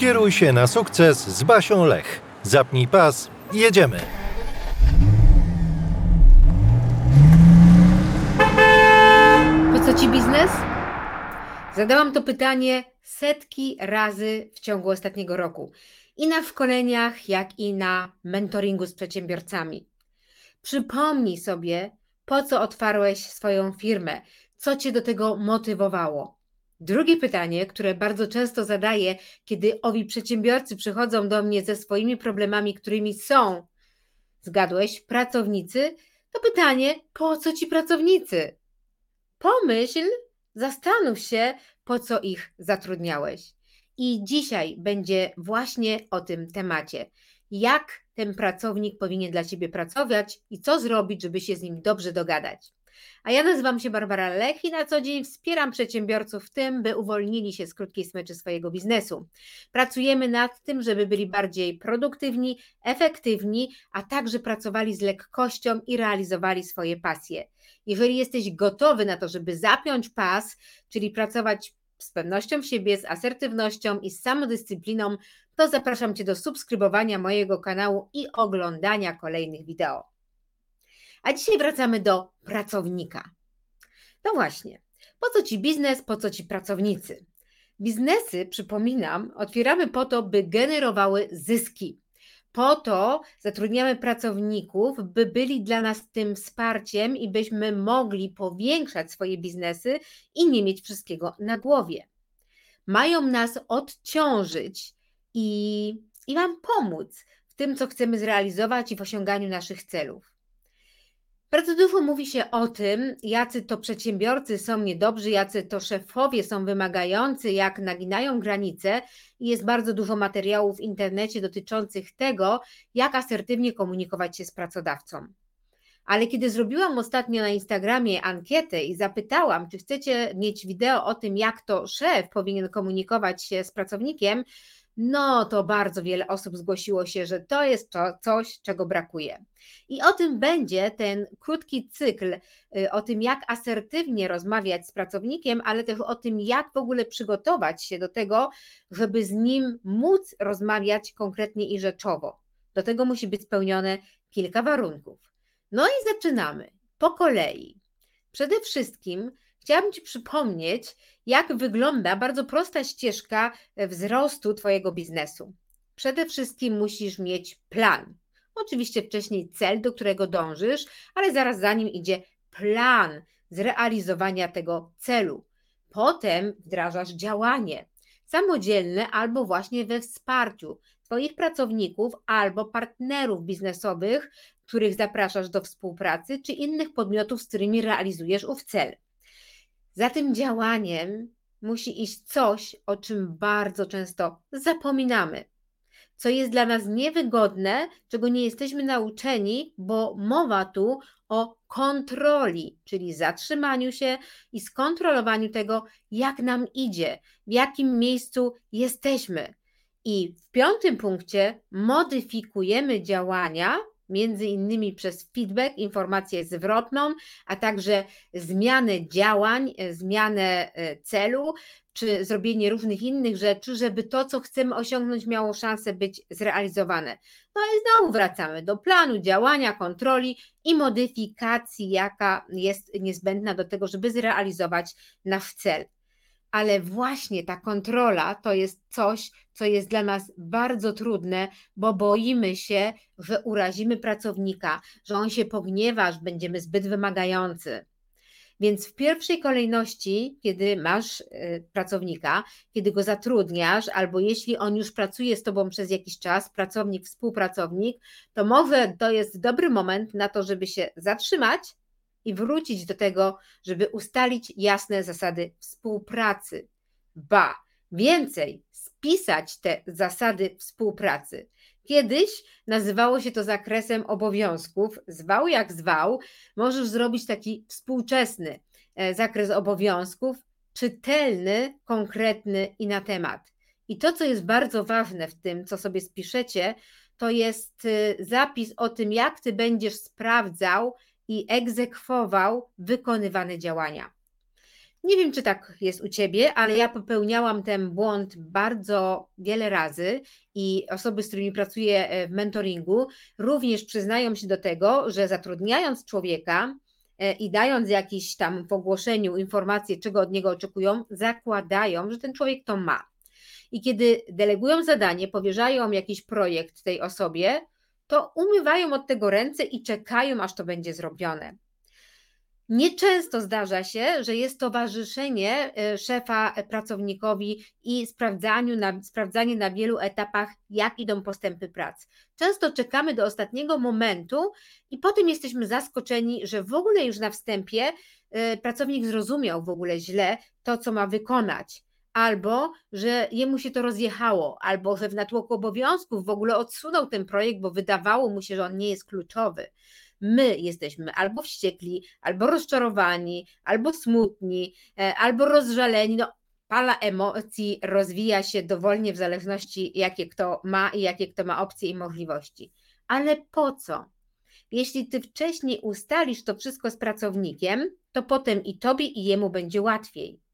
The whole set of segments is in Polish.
Kieruj się na sukces z Basią Lech. Zapnij pas, jedziemy. Po co ci biznes? Zadałam to pytanie setki razy w ciągu ostatniego roku. I na szkoleniach, jak i na mentoringu z przedsiębiorcami. Przypomnij sobie, po co otwarłeś swoją firmę, co cię do tego motywowało. Drugie pytanie, które bardzo często zadaję, kiedy owi przedsiębiorcy przychodzą do mnie ze swoimi problemami, którymi są, zgadłeś, pracownicy, to pytanie, po co ci pracownicy? Pomyśl, zastanów się, po co ich zatrudniałeś. I dzisiaj będzie właśnie o tym temacie. Jak ten pracownik powinien dla ciebie pracować i co zrobić, żeby się z nim dobrze dogadać. A ja nazywam się Barbara Lech i na co dzień wspieram przedsiębiorców w tym, by uwolnili się z krótkiej smyczy swojego biznesu. Pracujemy nad tym, żeby byli bardziej produktywni, efektywni, a także pracowali z lekkością i realizowali swoje pasje. Jeżeli jesteś gotowy na to, żeby zapiąć pas, czyli pracować z pewnością siebie, z asertywnością i z samodyscypliną, to zapraszam Cię do subskrybowania mojego kanału i oglądania kolejnych wideo. A dzisiaj wracamy do pracownika. No właśnie, po co Ci biznes, po co Ci pracownicy? Biznesy, przypominam, otwieramy po to, by generowały zyski. Po to zatrudniamy pracowników, by byli dla nas tym wsparciem i byśmy mogli powiększać swoje biznesy i nie mieć wszystkiego na głowie. Mają nas odciążyć i, i Wam pomóc w tym, co chcemy zrealizować i w osiąganiu naszych celów. Bardzo dużo mówi się o tym, jacy to przedsiębiorcy są niedobrzy, jacy to szefowie są wymagający, jak naginają granice i jest bardzo dużo materiałów w internecie dotyczących tego, jak asertywnie komunikować się z pracodawcą. Ale kiedy zrobiłam ostatnio na Instagramie ankietę i zapytałam, czy chcecie mieć wideo o tym, jak to szef powinien komunikować się z pracownikiem, no to bardzo wiele osób zgłosiło się, że to jest to coś, czego brakuje. I o tym będzie ten krótki cykl, y, o tym, jak asertywnie rozmawiać z pracownikiem, ale też o tym, jak w ogóle przygotować się do tego, żeby z nim móc rozmawiać konkretnie i rzeczowo. Do tego musi być spełnione kilka warunków. No i zaczynamy po kolei. Przede wszystkim chciałabym Ci przypomnieć, jak wygląda bardzo prosta ścieżka e, wzrostu Twojego biznesu. Przede wszystkim musisz mieć plan. Oczywiście wcześniej cel, do którego dążysz, ale zaraz za nim idzie plan zrealizowania tego celu. Potem wdrażasz działanie samodzielne albo właśnie we wsparciu Twoich pracowników albo partnerów biznesowych, których zapraszasz do współpracy, czy innych podmiotów, z którymi realizujesz ów cel. Za tym działaniem musi iść coś, o czym bardzo często zapominamy, co jest dla nas niewygodne, czego nie jesteśmy nauczeni, bo mowa tu o kontroli, czyli zatrzymaniu się i skontrolowaniu tego, jak nam idzie, w jakim miejscu jesteśmy. I w piątym punkcie modyfikujemy działania między innymi przez feedback, informację zwrotną, a także zmianę działań, e, zmianę e, celu, czy zrobienie różnych innych rzeczy, żeby to, co chcemy osiągnąć, miało szansę być zrealizowane. No i znowu wracamy do planu działania, kontroli i modyfikacji, jaka jest niezbędna do tego, żeby zrealizować nasz cel ale właśnie ta kontrola to jest coś, co jest dla nas bardzo trudne, bo boimy się, że urazimy pracownika, że on się pogniewa, że będziemy zbyt wymagający. Więc w pierwszej kolejności, kiedy masz y, pracownika, kiedy go zatrudniasz, albo jeśli on już pracuje z tobą przez jakiś czas, pracownik, współpracownik, to może to jest dobry moment na to, żeby się zatrzymać i wrócić do tego, żeby ustalić jasne zasady współpracy. Ba, więcej, spisać te zasady współpracy. Kiedyś nazywało się to zakresem obowiązków, zwał jak zwał, możesz zrobić taki współczesny e, zakres obowiązków, czytelny, konkretny i na temat. I to, co jest bardzo ważne w tym, co sobie spiszecie, to jest y, zapis o tym, jak ty będziesz sprawdzał, i egzekwował wykonywane działania. Nie wiem, czy tak jest u ciebie, ale ja popełniałam ten błąd bardzo wiele razy i osoby, z którymi pracuję e, w mentoringu, również przyznają się do tego, że zatrudniając człowieka e, i dając jakiś tam w ogłoszeniu informacje, czego od niego oczekują, zakładają, że ten człowiek to ma. I kiedy delegują zadanie, powierzają jakiś projekt tej osobie, to umywają od tego ręce i czekają, aż to będzie zrobione. Nieczęsto zdarza się, że jest towarzyszenie e, szefa pracownikowi i sprawdzaniu na, sprawdzanie na wielu etapach, jak idą postępy prac. Często czekamy do ostatniego momentu i potem jesteśmy zaskoczeni, że w ogóle już na wstępie e, pracownik zrozumiał w ogóle źle to, co ma wykonać albo że jemu się to rozjechało, albo że w natłoku obowiązków w ogóle odsunął ten projekt, bo wydawało mu się, że on nie jest kluczowy. My jesteśmy albo wściekli, albo rozczarowani, albo smutni, e, albo rozżaleni. No, pala emocji rozwija się dowolnie w zależności, jakie kto ma i jakie kto ma opcje i możliwości. Ale po co? Jeśli ty wcześniej ustalisz to wszystko z pracownikiem, to potem i tobie, i jemu będzie łatwiej.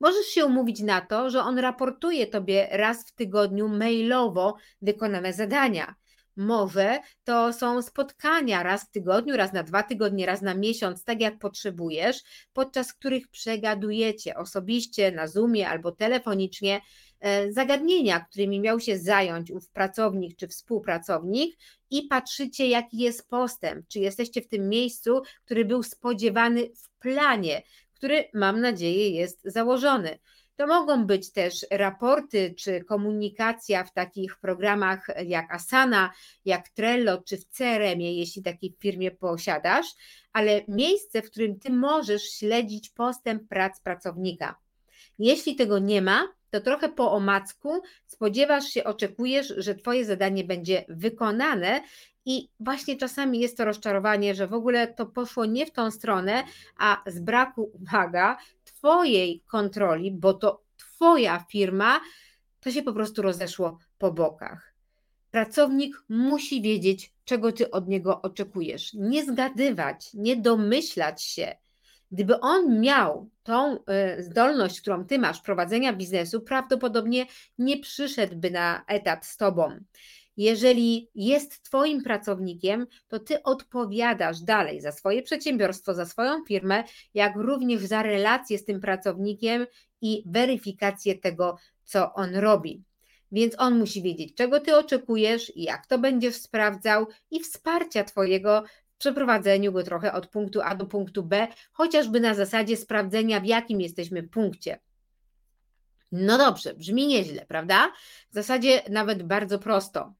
Możesz się umówić na to, że on raportuje tobie raz w tygodniu mailowo wykonane zadania. Może to są spotkania raz w tygodniu, raz na dwa tygodnie, raz na miesiąc, tak jak potrzebujesz, podczas których przegadujecie osobiście na Zoomie albo telefonicznie e, zagadnienia, którymi miał się zająć ów pracownik czy współpracownik i patrzycie, jaki jest postęp, czy jesteście w tym miejscu, który był spodziewany w planie, który mam nadzieję jest założony. To mogą być też raporty czy komunikacja w takich programach jak Asana, jak Trello czy w CRM-ie, jeśli takiej firmie posiadasz, ale miejsce, w którym ty możesz śledzić postęp prac pracownika. Jeśli tego nie ma, to trochę po omacku spodziewasz się, oczekujesz, że Twoje zadanie będzie wykonane i właśnie czasami jest to rozczarowanie, że w ogóle to poszło nie w tą stronę, a z braku, uwaga, Twojej kontroli, bo to Twoja firma, to się po prostu rozeszło po bokach. Pracownik musi wiedzieć, czego Ty od niego oczekujesz. Nie zgadywać, nie domyślać się. Gdyby on miał tą y, zdolność, którą Ty masz prowadzenia biznesu, prawdopodobnie nie przyszedłby na etap z Tobą. Jeżeli jest Twoim pracownikiem, to Ty odpowiadasz dalej za swoje przedsiębiorstwo, za swoją firmę, jak również za relacje z tym pracownikiem i weryfikację tego, co on robi. Więc on musi wiedzieć, czego Ty oczekujesz, jak to będziesz sprawdzał i wsparcia Twojego przeprowadzeniu go trochę od punktu A do punktu B, chociażby na zasadzie sprawdzenia, w jakim jesteśmy punkcie. No dobrze, brzmi nieźle, prawda? W zasadzie nawet bardzo prosto.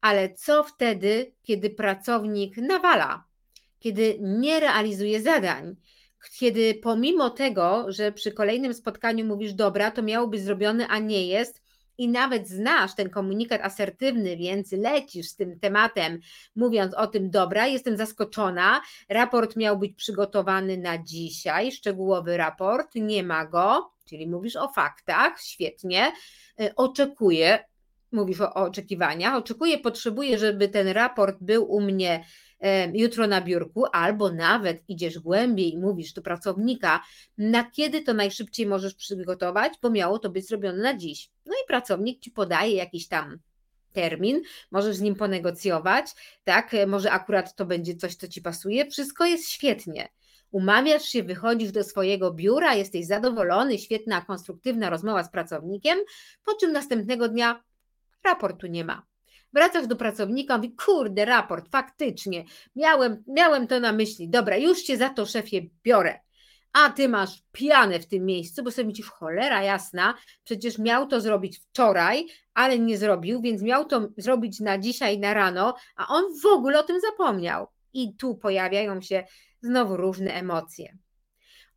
Ale co wtedy, kiedy pracownik nawala, kiedy nie realizuje zadań, kiedy pomimo tego, że przy kolejnym spotkaniu mówisz, dobra, to miało być zrobione, a nie jest, i nawet znasz ten komunikat asertywny, więc lecisz z tym tematem, mówiąc o tym, dobra, jestem zaskoczona, raport miał być przygotowany na dzisiaj, szczegółowy raport, nie ma go, czyli mówisz o faktach, świetnie, y, oczekuję, mówisz o, o oczekiwaniach, oczekuję, potrzebuję, żeby ten raport był u mnie jutro na biurku, albo nawet idziesz głębiej i mówisz do pracownika, na kiedy to najszybciej możesz przygotować, bo miało to być zrobione na dziś. No i pracownik ci podaje jakiś tam termin, możesz z nim ponegocjować, tak, może akurat to będzie coś, co ci pasuje, wszystko jest świetnie. Umawiasz się, wychodzisz do swojego biura, jesteś zadowolony, świetna, konstruktywna rozmowa z pracownikiem, po czym następnego dnia raportu nie ma. Wracasz do pracownika, mówi, kurde, raport, faktycznie, miałem, miałem to na myśli, dobra, już cię za to szefie biorę. A ty masz pianę w tym miejscu, bo sobie myślisz, cholera jasna, przecież miał to zrobić wczoraj, ale nie zrobił, więc miał to zrobić na dzisiaj, na rano, a on w ogóle o tym zapomniał. I tu pojawiają się znowu różne emocje.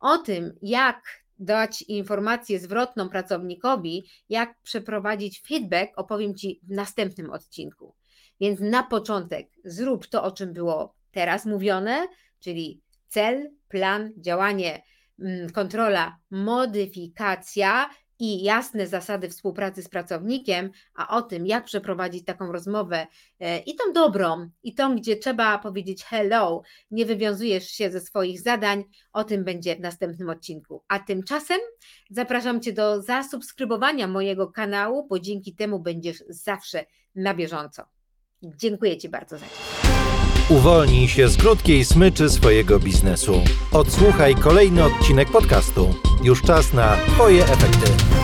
O tym, jak dać informację zwrotną pracownikowi, jak przeprowadzić feedback, opowiem Ci w następnym odcinku. Więc na początek zrób to, o czym było teraz mówione, czyli cel, plan, działanie, mm, kontrola, modyfikacja i jasne zasady współpracy z pracownikiem, a o tym, jak przeprowadzić taką rozmowę e, i tą dobrą, i tą, gdzie trzeba powiedzieć hello, nie wywiązujesz się ze swoich zadań, o tym będzie w następnym odcinku. A tymczasem zapraszam Cię do zasubskrybowania mojego kanału, bo dzięki temu będziesz zawsze na bieżąco. Dziękuję Ci bardzo za. Uwolnij się z krótkiej smyczy swojego biznesu. Odsłuchaj kolejny odcinek podcastu. Już czas na Twoje efekty.